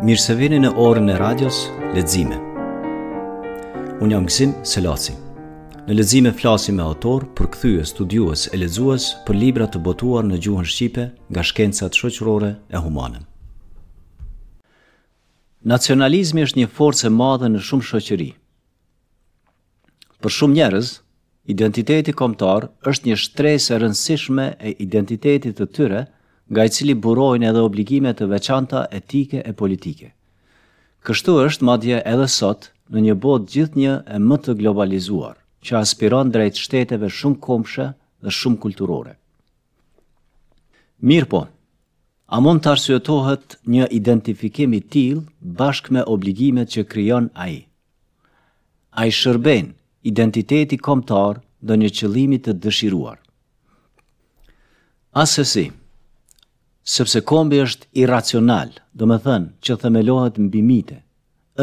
Mirë se vini në orën e radios Lexime. Unë jam Gëzim Selaci. Në Lexime flasim me autorë, përkthyes, studiues e lexues për libra të botuar në gjuhën shqipe nga shkencat shoqërore e humane. Nacionalizmi është një forcë e madhe në shumë shoqëri, Për shumë njerëz, identiteti kombëtar është një shtresë e rëndësishme e identitetit të tyre, nga i cili burojnë edhe obligime të veçanta etike e politike. Kështu është madje edhe sot në një botë gjithnjë e më të globalizuar, që aspiron drejt shteteve shumëkombëshe dhe shumëkulturore. Mirëpo, a mund të arsyetohet një identifikim i tillë bashkë me obligimet që krijon ai? A i shërben identiteti kombëtar ndonjë qëllimi të dëshiruar? Asesi, sepse kombi është iracional, domethënë që themelohet mbi mite,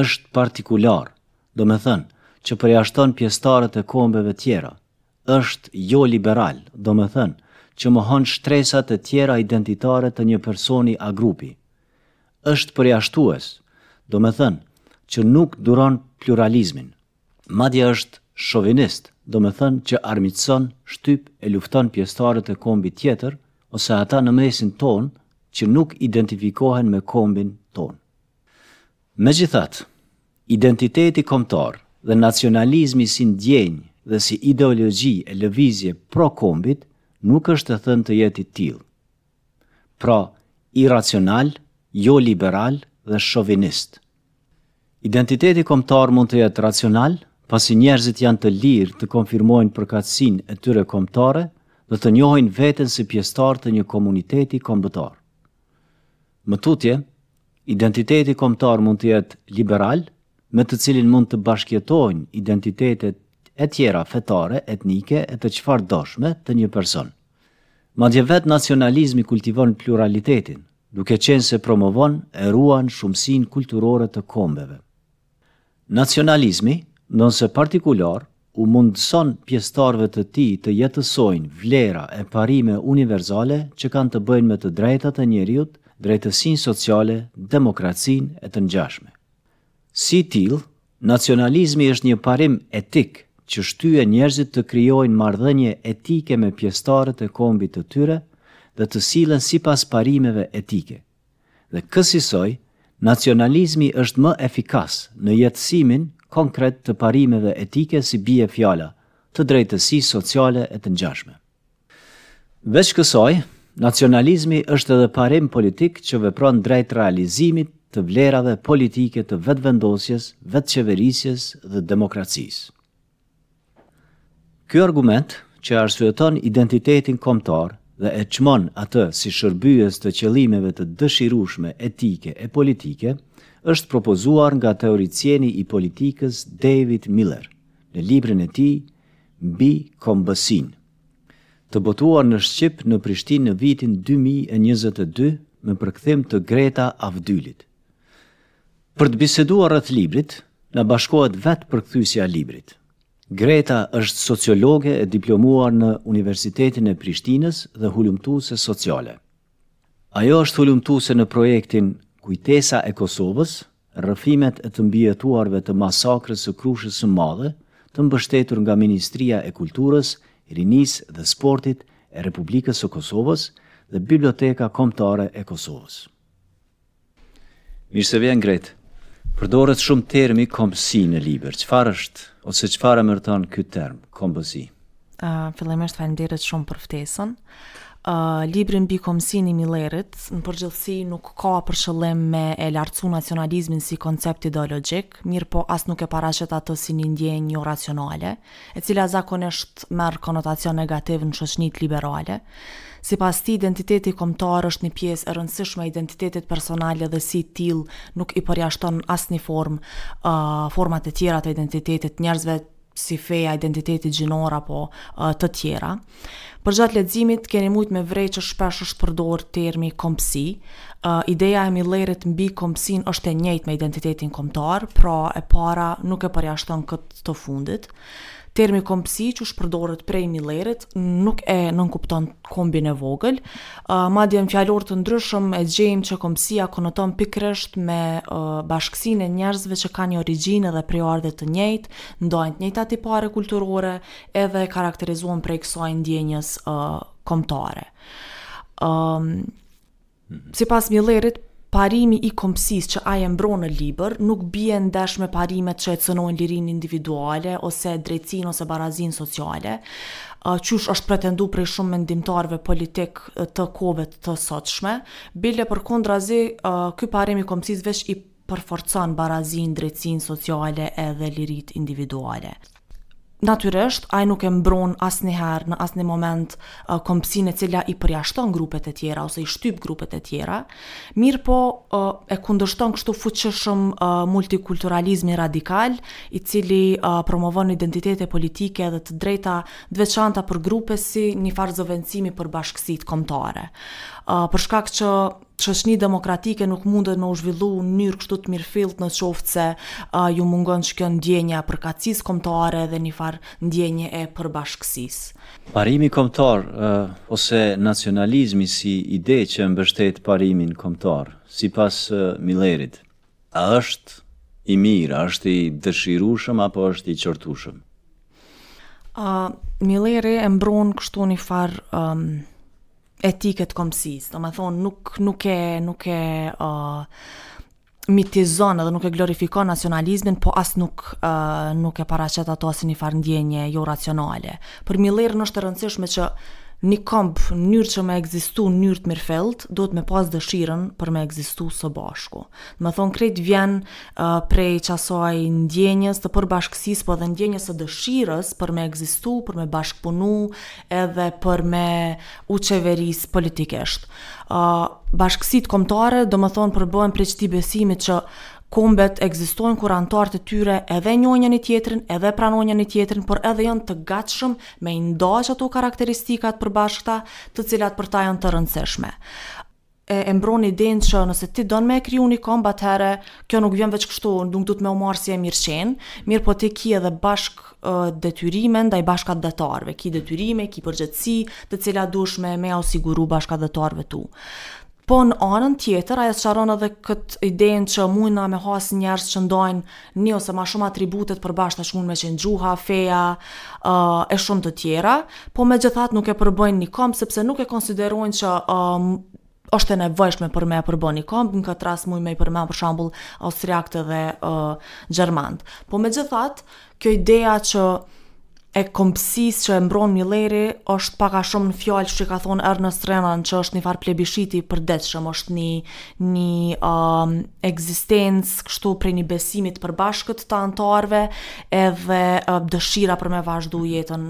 është partikular, domethënë që përjashton pjesëtarët e kombeve tjera, është joliberal, domethënë, që mohon shtresat e tjera identitare të një personi a grupi. Është përjashtues, domethënë, që nuk duron pluralizmin. Madje është shovinist, domethënë që armiqëson, shtyp e lufton pjesëtarët e kombit tjetër ose ata në mesin tonë që nuk identifikohen me kombin tonë. Megjithatë, identiteti kombëtar dhe nacionalizmi si ndjenjë dhe si ideologji e lëvizje pro kombit nuk është e thënë të jetë i tillë. Pra, iracional, joliberal dhe shovinist. Identiteti kombëtar mund të jetë racional, pasi njerëzit janë të lirë të konfirmojnë përkatësinë e tyre kombëtare dhe të njohin veten si pjesëtarë të një komuniteti kombëtar. Më tutje, identiteti kombëtar mund të jetë liberal, me të cilin mund të bashkëjetojnë identitetet e tjera fetare, etnike e të çfarëdoshme te një person. Madje vetë nacionalizmi kultivon pluralitetin, duke qenë se promovon e ruan shumësinë kulturore të kombeve. Nacionalizmi, ndonëse partikular, u mundëson pjesëtarëve të tij të jetësojnë vlera e parime universale që kanë të bëjnë me të drejtat e njeriut, drejtësinë sociale, demokracinë e të ngjashme. Si i tillë, nacionalizmi është një parim etik që shtyn njerëzit të krijojnë marrëdhënie etike me pjesëtarët e kombit të tyre dhe të sillen sipas parimeve etike. Dhe kësisoj, nacionalizmi është më efikas në jetësimin konkret të parimeve etike si bie fjala, të drejtësisë sociale e të ngjashme. Veç kësaj, nacionalizmi është edhe parim politik që vepron drejt realizimit të vlerave politike të vetëvendosjes, vetëqeverisjes dhe demokracisë. Ky argument, që arsyeton identitetin kombëtar dhe e çmon atë si shërbyes të qëllimeve të dëshirueshme etike e politike, është propozuar nga teoricieni i politikës David Miller në librin e tij Mbi kombësinë, të botuar në shqip në Prishtinë në vitin dy mijë e njëzet e dy me përkthim të Greta Avdylit. Për të biseduar rreth librit, na bashkohet vetë përkthyesja e librit. Greta është sociologe e diplomuar në Universitetin e Prishtinës dhe hulumtuese sociale. Ajo është hulumtuese në projektin Kujtesa e Kosovës, rrëfimet e të mbijetuarve të masakrës së Krushës së Madhe, të mbështetur nga Ministria e Kulturës, Rinisë dhe Sportit e Republikës së Kosovës dhe Biblioteka Kombëtare e Kosovës. Mirë se vjen Gretë. Përdoret shumë termi kombësi në libër. Çfarë është ose çfarë emërton ky term kombësi? Ë, uh, fillimisht faleminderit shumë për ftesën. Ë, uh, libri mbi kombësinë i Millerit në përgjithësi nuk ka për qëllim me e lartësu nacionalizmin si koncept ideologjik, mirëpo as nuk e paraqet atë si një ndjenjë joracionale. e cila zakonisht merr konotacion negativ në shoqnitë liberale. Sipas tij, identiteti kombëtar është një pjesë e rëndësishme e identitetit personale dhe si i tillë nuk i përjashton në asnjë formë format e tjera të identitetit të njerëzve si feja, identiteti gjinor apo të tjera. Përgjatë leximit keni mujt me vrejt që shpesh është përdorë termi kombësi. Ideja e Millerit mbi kombësinë është e njëjtë me identitetin kombëtar, pra e para nuk e përjashton këtë të fundit. Termi kombësi, qysh përdoret prej Millerit, nuk e nënkupton kombin e vogël. Madje në fjalorë të ndryshëm e gjejmë që kombësia konoton pikërisht me bashkësinë e njerëzve që kanë një origjinë edhe prejardhje të njëjtë, ndajnë të njëjta tipare kulturore, edhe karakterizohen prej kësaj ndjenjës uh, kombëtare. Um, sipas Millerit, parimi i kombësisë që ai e mbron në libër nuk bie ndesh me parimet që e cenojnë lirinë individuale ose drejtësinë ose barazinë sociale, qysh është pretendu prej shumë mendimtarve politikë të kohëve të sotshme, bile përkundrazi, ky parim i kombësisë veç i përforcon barazinë, drejtësinë sociale edhe liritë individuale. Natyrisht, ai nuk e mbron asnjëherë, në asnjë moment, kombësinë e cila i përjashton grupet e tjera ose i shtyp grupet e tjera, mirëpo e kundërshton kështu fuqishëm multikulturalizmin radikal, i cili promovon identitete politike dhe të drejta të veçanta për grupe si njëfarë zëvendësimi për bashkësitë kombëtare. Për shkak që Shoqni demokratike nuk mundet me u zhvillu n'mnyrë kështu t'mirëfilltë në qoftë se ju mungon qikjo ndjenje e përkatësisë kombëtare edhe nifar ndjenje e përbashkësisë. Parimi kombëtar ose nacionalizmi si ide që mbështet parimin kombëtar, sipas Millerit, A është i mirë, a është i dëshirueshëm apo është i qortueshëm? Ë uh, Milleri e mbron kështu një far um, etike të kombësisë. Domethënë nuk nuk e nuk e ë uh, mitizon edhe nuk e glorifikon nacionalizmin, po as nuk uh, nuk e paraqet atë si një farë ndjenje jo racionale. Për Millerin është e rëndësishme që një komb në mënyrë që me ekzistu në mënyrë të mirëfilltë, duhet me pas dëshirën për me ekzistu së bashku. Domethonë krejt vjen uh, prej qasaj ndjenjës të përbashkësisë, po dhe ndjenjës së dëshirës për me ekzistu, për me bashkëpunu edhe për me u qeveris politikisht. Uh, bashkësit komtare, domethonë, përbëhen prej qëti besimit që Kombet ekzistojnë kur anëtarët e tyre edhe njohin njëri-tjetrin, edhe e pranojnë njëri-tjetrin, por edhe janë të gatshëm me i nda qato karakteristika të përbashkëta, të cilat për ta janë të rëndësishme. E e mbron idenë që nëse ti don me e kriju ni komb, atëherë kjo nuk vjen veç kështu, nuk duhet me u marrë si e mirëqenë, mirëpo ti ki edhe bashkë detyrime ndaj bashkatdhetarëve, ki detyrime, ki përgjegjësi, të cilat duhesh me me jau siguru bashkatdhetarëve tu. Po në anën tjetër, ajo sqaron edhe këtë idenë që mujna me hasë njerëz që ndojnë një ose ma shumë atribute të përbashkëta që mund me qenë gjuha, feja, e shumë të tjera, po megjithatë nuk e përbëjnë ni komb sepse nuk e konsiderojnë që osht e nevojshme për me e përbo ni komb, n'katë rast mujn me i përmen për shembull austriaktë edhe gjermantë. Po megjithatë, Kjo ideja që e kombësisë që e mbron Milleri është pak a shumë në fjalë që i ka thonë Ernest Renan që është nifar plebishiti i përditshëm është ni ni ekzistencë kshtu prej ni besimi të përbashkët të antarëve edhe dëshira për me vazhdu jetën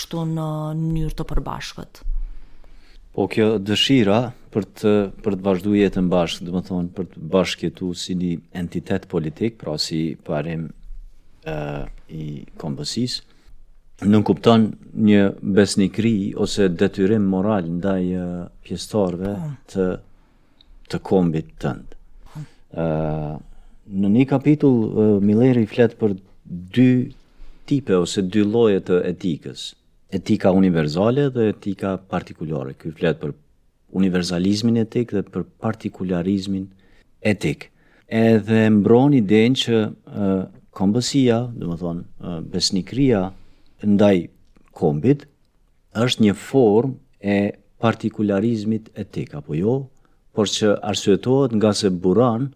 kshtu në mënyrë të përbashkët. Po kjo dëshira për të për të vazhduar jetën bashkë, domethënë për të bashkëjetu si një entitet politik, pra si parim ë i kombësisë, nënkupton një besnikëri ose detyrim moral ndaj pjesëtarëve po. të të kombit tënd. ë në një kapitull Milleri flet për dy tipe ose dy lloje të etikës. Etika universale dhe etika partikulare. Ky flet për universalizmin etik dhe për partikularizmin etik. Edhe mbron idenë që kombësia, domethënë besnikria ndaj kombit, është një form e partikularizmit etik, apo jo, por që arsyetohet nga se buron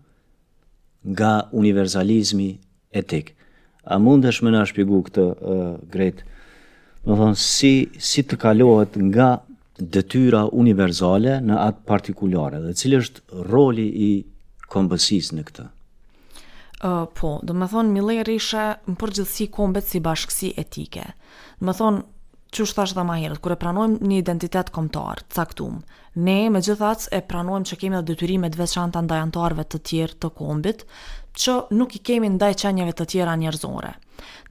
nga universalizmi etik. A mundesh me na shpjegu këtë uh, krejt? Domethënë si si të kalohet nga detyra universale në atë partikulare dhe cili është roli i kombësisë në këtë? Uh, po, domethënë Milleri i sheh në përgjithësi kombet si bashkësi etike. Domethënë, qysh thashë dhe ma herët, kur e pranojmë një identitet kombëtar të caktum, Ne, megjithatë, e pranojmë që kemi edhe detyrime të veçanta ndaj anëtarëve të tjerë të kombit, që nuk i kemi ndaj qenieve të tjera njerëzore.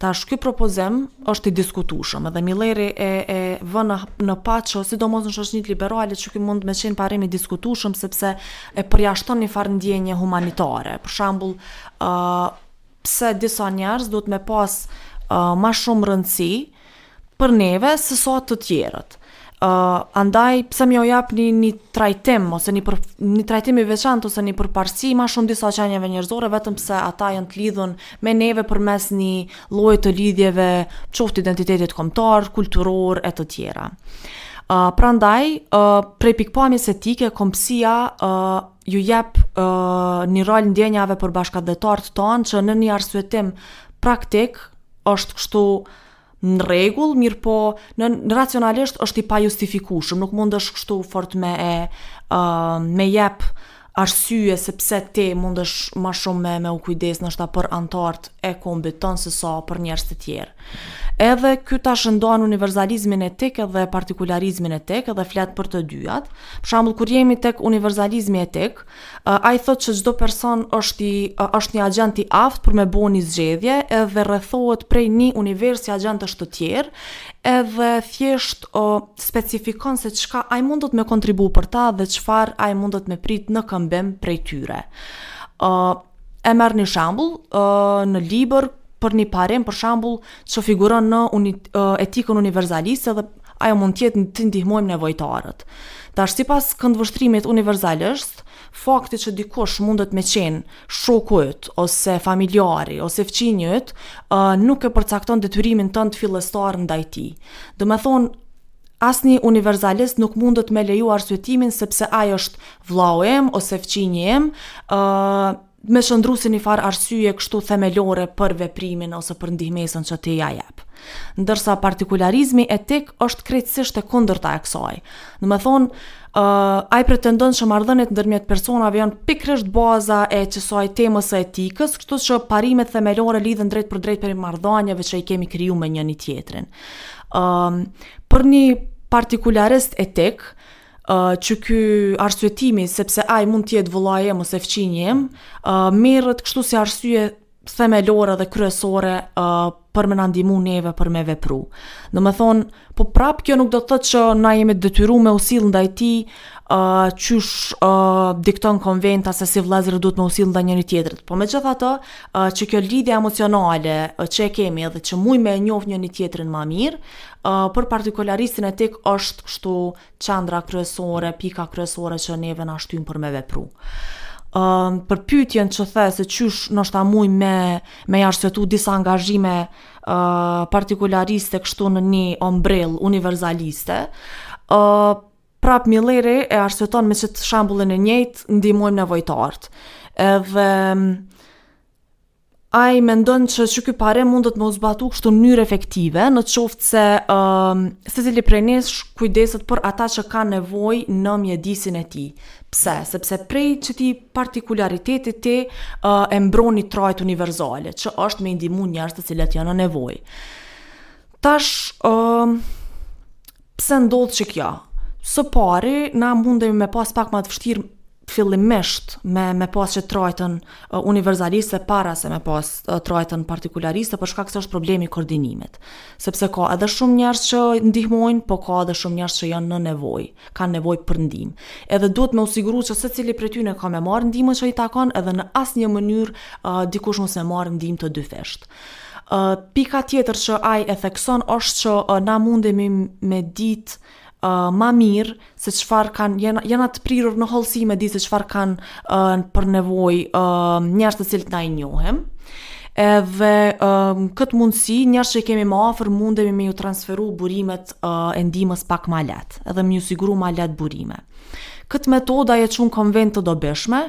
Tash, ky propozim është i diskutueshëm, edhe Milleri e e vë në në pah që sidomos në shoqënitë liberale që ky mund me qenë parim i diskutueshëm sepse e përjashton një farë ndjenje humanitare. Për shembull, ë pse disa njerëz duhet me pas më shumë ma shumë rëndësi, për neve se sa të tjerët. Ë, andaj pse me u jap një trajtim ose një për një trajtim i veçantë ose një përparësi më shumë disa qenieve njerëzore vetëm pse ata janë të lidhun me neve përmes një lloji të lidhjeve qoftë identitetit kombëtar, kulturor e të tjera. Ë, prandaj, ë, prej pikëpamjes etike kombësia u jep një rol ndjenjave për bashkatdhetarët tanë që në një arsyetim praktik, është kështu në rregull, mirëpo në, në racionalisht është i pajustifikueshëm, nuk mundesh kështu fort me e uh, me jep arsye se pse ti mundesh ma shumë me, me u kujdes ndoshta për anëtarët e kombit tonë se sa për njerëz të tjerë. Edhe ky tash i ndan universalizmin etik edhe partikularizmin etik edhe flet për të dyjat. Për shembull kur jemi tek universalizmi etik, uh, Ai thotë që çdo person është i është një agjent i aftë për me bo ni zgjedhje edhe rrethohet prej ni universi agjentësh të tjerë edhe thjesht specifikon se çka ai mundet me kontribu për ta dhe çfarë ai mundet me prit në këmbim prej tyre. E merr ni shembull, në libër për ni parim, për shembull që figuron në uni- etikën univerzaliste dhe ajo mund të jetë t'i ndihmojmë nevojtarët. Tash sipas këndvështrimit univerzalist, fakti që dikush mundet me qenë shoku yt ose familjari ose fqinji yt, nuk e përcakton detyrimin tënd fillestar ndaj tij. Domethënë Asnji univerzalist nuk mundet me leju arsyetimin sepse ai është vllau im ose fqinji im, me qëndru si nifar arsye kshtu themelore për veprimin ose për ndihmesën që ti ia jep. Ndërsa partikularizmi etik është krejtësisht e kundërta e ksaj. Domethënë, ai pretendon që marrëdhëniet ndërmjet personave janë pikërisht baza e qësaj temës së etikës, kshtu që parimet themelore lidhen drejtpërdrejt prej marrëdhanieve që i kemi kriju me njëri-tjetrin. Um, për një partikularist etik, uh, qëky arsyetimi sepse ai mund të jetë vëllai im ose fqinji im, uh, merret kështu si arsye themelore dhe kryesore uh, për me na ndihmu neve për me vepru. Domethënë, po prap kjo nuk do të thotë që na jemi detyru me u sill ndaj tij uh, qysh uh, dikton konventa se si vllezrit duhet me u sill ndaj njëri-tjetrit. Po megjithatë, ë qëkjo lidhje emocionale ë që e kemi edhe që mujmë me e njoft njëri-tjetrin ma mirë, ë për partikularistin etik është kshtu qendra kryesore, pika kryesore që neve na shtyn për me vepru. ë Për pyetjen që the se qysh ndoshta mujm me me i arsyetu disa angazhime ë partikulariste kshtu në ni ombrellë univerzaliste, ë prapë Milleri e arsyeton me qët shembullin e njëjtë, ndihmojmë nevojtarët. Edhe ai mendon që qëky parim mundet me u zbatu kështu në mënyrë efektive, në qoftë se um, secili prej nesh kujdeset për ata që kanë nevojë në mjedisin e tij. Pse? Sepse prej qëtij partikularitetit ti uh, e mbrrin ni trajtë univerzale, që është me i ndihmu njerëzt të cilët janë në nevojë. Tash, um, Pse ndodh qëkjo? Së pari, na mundemi me pas pak ma t'vështirë fillimisht me me pas qët trajtën univerzaliste para se me pas trajtën partikulariste për shkak se është problemi i koordinimit. Sepse ka edhe shumë njerëz që ndihmojnë, po ka edhe shumë njerëz që janë në nevojë, kanë nevojë për ndihmë. Edhe duhet me u siguru që secili prej tyne ka me marrë ndihmën që i takon edhe në asnjë mënyrë dikush mos me marrë ndihmë të dyfishtë. Pika tjetër që ai e thekson është që na mundemi me ditë ma mirë se çfarë kanë, jena, jena të prirur në hollësi me ditë se çfarë kanë për nevojë njerëzit të cilët na i njohim. Edhe këtë mundësi njerëz që i kemi ma afër mundemi me ju transferu burimet e ndihmës pak ma lehtë edhe me ju siguru ma lehtë burime. Këtë metodë ai e quan konventë të dobishme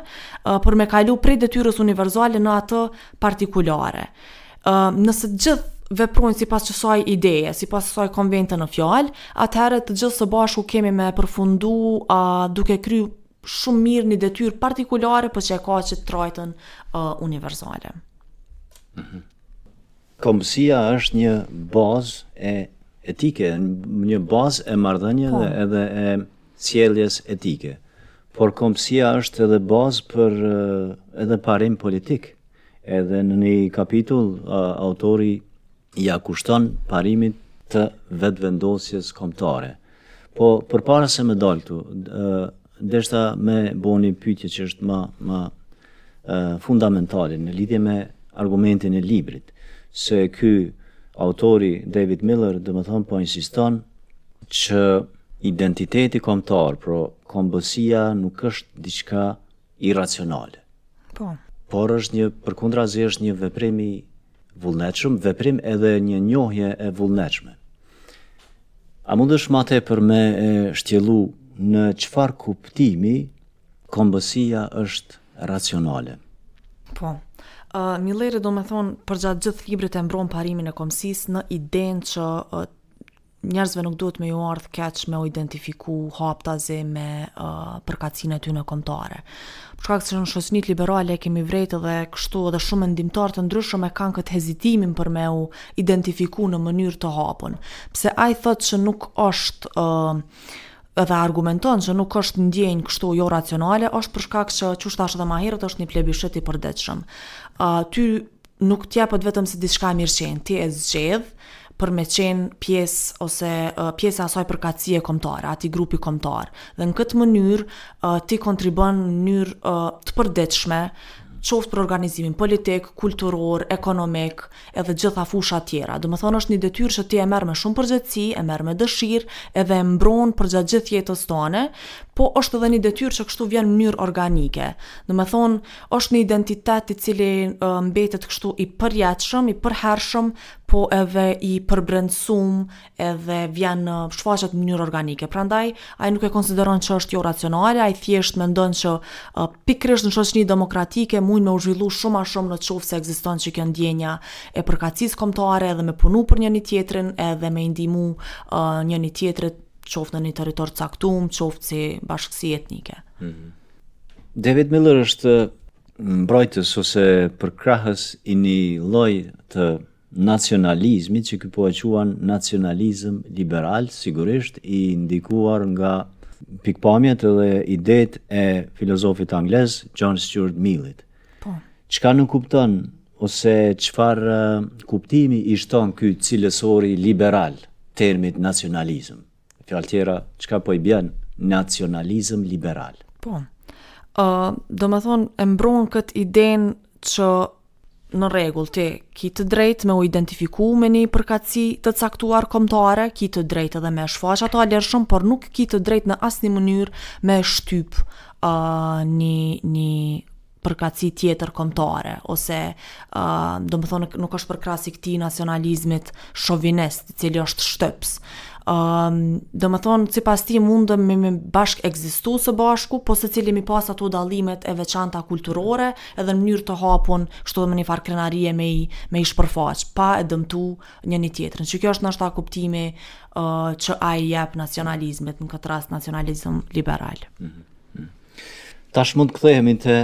për me kalu prej detyrës univerzale në atë partikulare. Ë, nëse të gjithë veprojnë sipas qësaj ideje, sipas qësaj konvente në fjalë, atëherë të gjithë së bashku kemi me përfundu a, duke kry shumë mirë një detyrë partikulare por që e ka qët trajtën a, universale. Mhm. Kombësia është një bazë e etike, një bazë e marrëdhënieve po. dhe edhe e sjelljes etike, por kombësia është edhe bazë për edhe parim politik. Edhe në një kapitull autori ia kushton parimit të vetëvendosjes kombëtare. Po përpara se me dalë këtu, deshta me bo një pyetje që është ma ma fundamentale në lidhje me argumentin e librit, se ky autori David Miller, domethënë po insiston që identiteti kombëtar, pra kombësia nuk është diçka irracionale. Po. Por është një përkundrazi është një veprim i vullnetshëm, veprim edhe një njohje e vullnetshme. A mundesh ma tepër me e shtjellu në çfarë kuptimi kombësia është racionale? Po. Milleri domethënë përgjatë gjithë librit e mbron parimin e kombësisë në idenë që njerëzve nuk duhet me ju ardh keq me u identifiku haptazi me uh, përkatësinë e tyre kombëtare. Për shkak se në shoqnitë liberale kemi vrejtë dhe kështu edhe shumë mendimtarë të ndryshëm e kanë këtë hezitimin për me u identifiku në mënyrë të hapun. Pse ai thotë që nuk është uh, Edhe argumenton që nuk është ndjenjë kështu jo racionale është për shkak që qysh thashë edhe ma herët është një plebiscit i përditshëm. Ty nuk t'jepet vetëm si diçka e mirëqenë, ti e zgjedh për me qenë pjesë ose pjesë e asaj përkatësie kombëtare, atij grupi kombëtar. Dhe në këtë mënyrë ti kontribon në mënyrë të përditshme qoftë për organizimin politik, kulturor, ekonomik, edhe gjitha fushat tjera. Domethënë është një detyrë që ti e merr me shumë përgjegjësi, e merr me dëshirë, edhe e mbron përgjatë gjithë jetës tonde, po është edhe një detyrë që kështu vjen në mënyrë organike. Domethënë është një identitet i cili mbetet kështu i përjetshëm, i përhershëm, po edhe i përbrendësum, edhe vjen, shfaqet në mënyrë organike. Prandaj ai nuk e konsideron që është jo racionale, ai thjesht mendon që uh, pikërisht në shoqëni demokratike mund me u zhvillu shumë ma shumë në qoftë se ekziston që kjo ndjenja e përkatësisë kombëtare edhe me punu për njëni-tjetrin edhe me i ndihmu uh, njëni-tjetrit qoftë në një territor të caktum, qoftë si bashkësi etnike. Mm -hmm. David Miller është mbrojtës ose përkrahës i një lloj të nacionalizmit që ky po e quan nacionalizëm liberal sigurisht i ndikuar nga pikëpamjet dhe idetë e filozofit anglez John Stuart Millit. Po. Çka nënkupton ose çfarë kuptimi i shton ky cilësori liberal termit nacionalizëm? Fjalë tjera, çka po i bjen, nacionalizëm liberal. Po. Ë, domethënë e mbron këtë idenë që në rregull, ti ki të drejtë me u identifiku me ni përkatësi të caktuar kombëtare, ki të drejtë edhe me e shfaq atë lirshëm, por nuk ki të drejtë në asnjë mënyrë me shtyp ni ni përkatësi tjetër kombëtare ose ë domethënë nuk është përkrahës i këtij nacionalizmit shovinist, i cili është shtypës. ë domethënë sipas tij mundëm me, me bashkekzistu së bashku, po secili me i pas ato dallimet e veçanta kulturore edhe në mënyrë të hapun, kështu edhe me një farë krenarie me i me i shpërfaq, pa e dëmtu njëri-tjetrin. Që kjo është ndoshta kuptimi ë që ai i jep nacionalizmit, në këtë rast nacionalizëm liberal. Tash mund të kthehemi te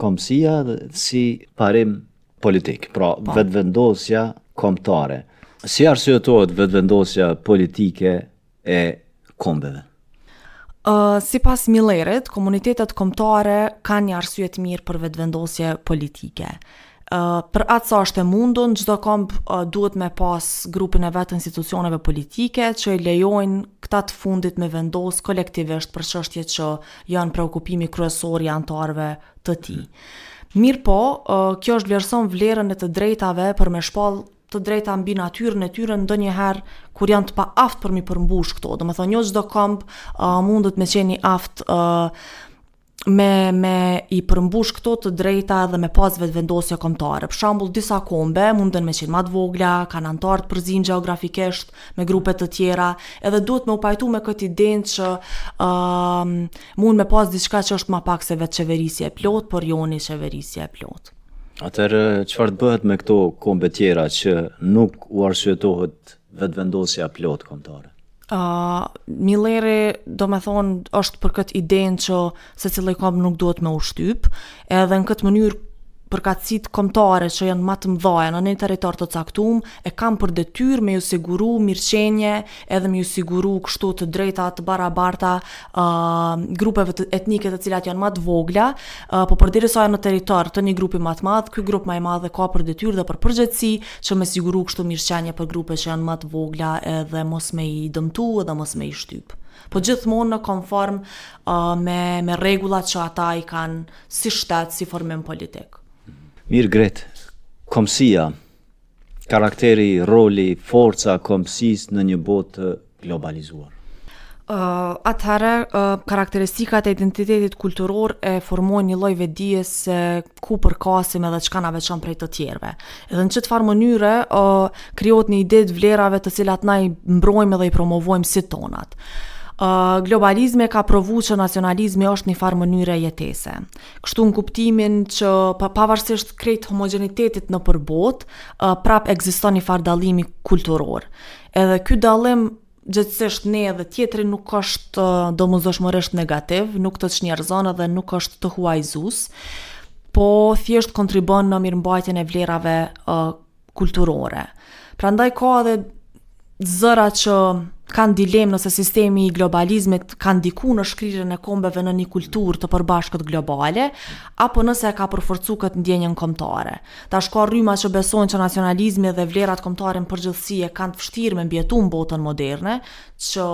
kombësia si parim politik, pra po. vetëvendosja kombëtare. Si arsyetohet vetëvendosja politike e kombeve? Uh, sipas Millerit, komunitetet kombëtare kanë një arsye të mirë për vetëvendosje politike. për atë sa është e mundun, çdo komb duhet me pas grupin e vet të institucioneve politike që i lejojnë këta të fundit me vendos kolektivisht për çështje që janë preokupimi kryesor i anëtarëve të tij. Mirëpo, kjo është vlerëson vlerën e të drejtave për me shpall të drejta mbi natyrën e tyre ndonjëherë kur janë të paaftë për me i përmbush këto. Domethonë, jo çdo komb mundet me qenë i aftë me me i përmbush këto të drejta dhe me pas vetëvendosje kombëtare. Për shembull, disa kombe munden me qenë ma të vogla, kanë anëtarë të përzim gjeografikisht me grupe të tjera, edhe duhet me u pajtu me këtë idenë që mund me pas diçka që është ma pak se vetëqeverisje e plotë, por jo një qeverisje e plotë. Atëherë, çfarë të bëhet me këto kombe tjera që nuk u arsyetohet Vetëvendosja e plotë kombëtare. Uh, Milleri, domethonë, është për këtë idenë që secili komb nuk duhet me u shtyp, edhe në këtë mënyrë përkatësitë komtare që janë ma të mdhaja në një territor të caktum, e kanë për detyrë me ju siguru mirëqenie edhe me ju siguru kështu të drejta të barabarta uh, grupeve të etnike të cilat janë ma të vogla, uh, po përderisa janë në territor të një grupi ma të madh, ky grup ma i madh ka për detyrë dhe për përgjegjësi që me siguru kështu mirëqenie për grupe që janë ma të vogla edhe mos me i dëmtu edhe mos me i shtyp. Po gjithmonë në konform uh, me, me rregullat që ata i kanë si shtet, si formim politik. Mirë Gret, komësia, karakteri, roli, forca e komësisë në një botë globalizuar. Atëherë, karakteristikat e identitetit kulturor e formojnë një lloj vetëdije se ku përkasim edhe çka na veçon prej të tjerëve. Edhe në çfarë mënyre krijohet një ide e vlerave të cilat na i mbrojmë edhe i promovojmë si tonat. Globalizmi e ka provu që nacionalizmi osht ni far mënyre jetese. Kshtu n'kuptimin që pa- pavarësisht krejt homogjenitetit nëpër botë, prap ekziston ni far dallimi kulturor. Edhe ky dallim gjegjësisht ne edhe tjetri nuk është domosdoshmërisht negativ, nuk të çnjerëzon edhe nuk është tëhuajzus, po thjesht kontribon në mirëmbajtjen e vlerave kulturore. Prandaj ka edhe zëra që kanë dilemë nëse sistemi i globalizmit ka ndiku në shkrirjen e kombeve në ni kulturë të përbashkët globale, apo nëse e ka përforcu këtë ndjenjën kombëtare. Tash ka rryma që besojnë që nacionalizmi dhe vlerat kombëtare n'përgjithësi e kanë t'vshtirë me mbijetu n'botën moderne, që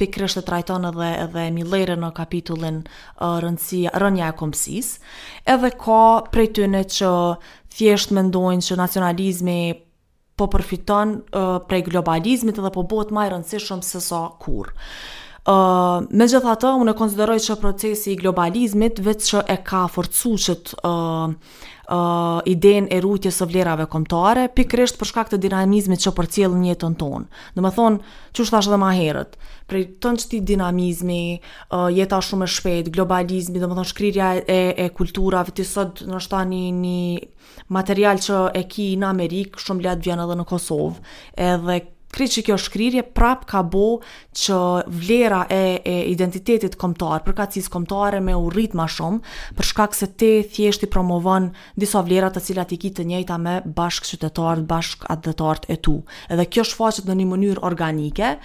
pikërisht e trajton edhe edhe Milleri në kapitullin Rëndësia, rënia e kombësisë. Edhe ka prej tyne që thjesht mendojnë që nacionalizmi po përfiton prej globalizmit dhe po bëhet ma i rëndësishëm se sa kurrë. Ë, uh, megjithatë unë e konsideroj që procesi i globalizmit veç që e ka forcu qët ë uh, uh, idenë e rujtjes së vlerave kombëtare, pikërisht për shkak të dinamizmit që përcjell në jetën tonë. Domethonë, qysh thashë edhe ma herët, prej tonë qëtij dinamizmi, uh, jeta shumë e shpejtë, globalizmi, domethonë shkrirja e e kulturave ti sot në shtani një material që e ki në Amerikë, shumë lehtë vjen edhe në Kosovë. Edhe krejt qëkjo shkrirje prap ka bo që vlera e, e identitetit kombëtar, përkatësisë kombëtare me u rrit ma shumë, për shkak se ti thjesht i promovon disa vlera të cilat i ki të njëjta me bashkëqytetarët, bashkatdhetarët e tu. Edhe kjo shfaqet në një mënyrë organike,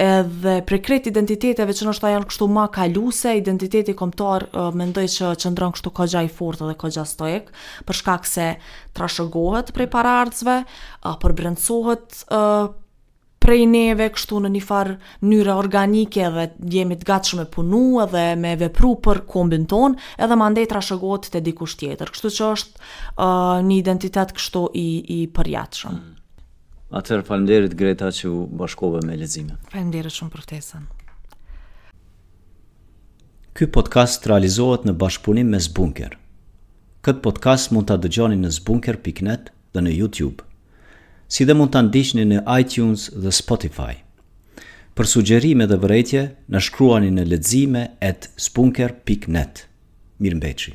edhe prej krejt identiteteve që ndoshta janë kështu ma kaluese, identiteti kombëtar mendoj që qëndron kështu goxha i fortë edhe goxha stoik. për shkak se trashëgohet prej paraardhësve, përbrendësohet prej neve kështu në një farë mënyre organike dhe jemi të gatshëm me punu edhe me vepru për kombin tonë, edhe mandej trashëgohet te dikush tjetër. Kështu që është një identitet kështu i i përjetshëm. Atëherë faleminderit Greta që u bashkove me Lexime. Faleminderit shumë për ftesën. Ky podcast realizohet në bashkëpunim me Sbunker. Këtë podcast mund ta dëgjoni në sbunker.net dhe në YouTube, si dhe mund ta ndiqni në iTunes dhe Spotify. Për sugjerime dhe vërejtje, na shkruani në lexime at sbunker.net. Mirëmbetshi.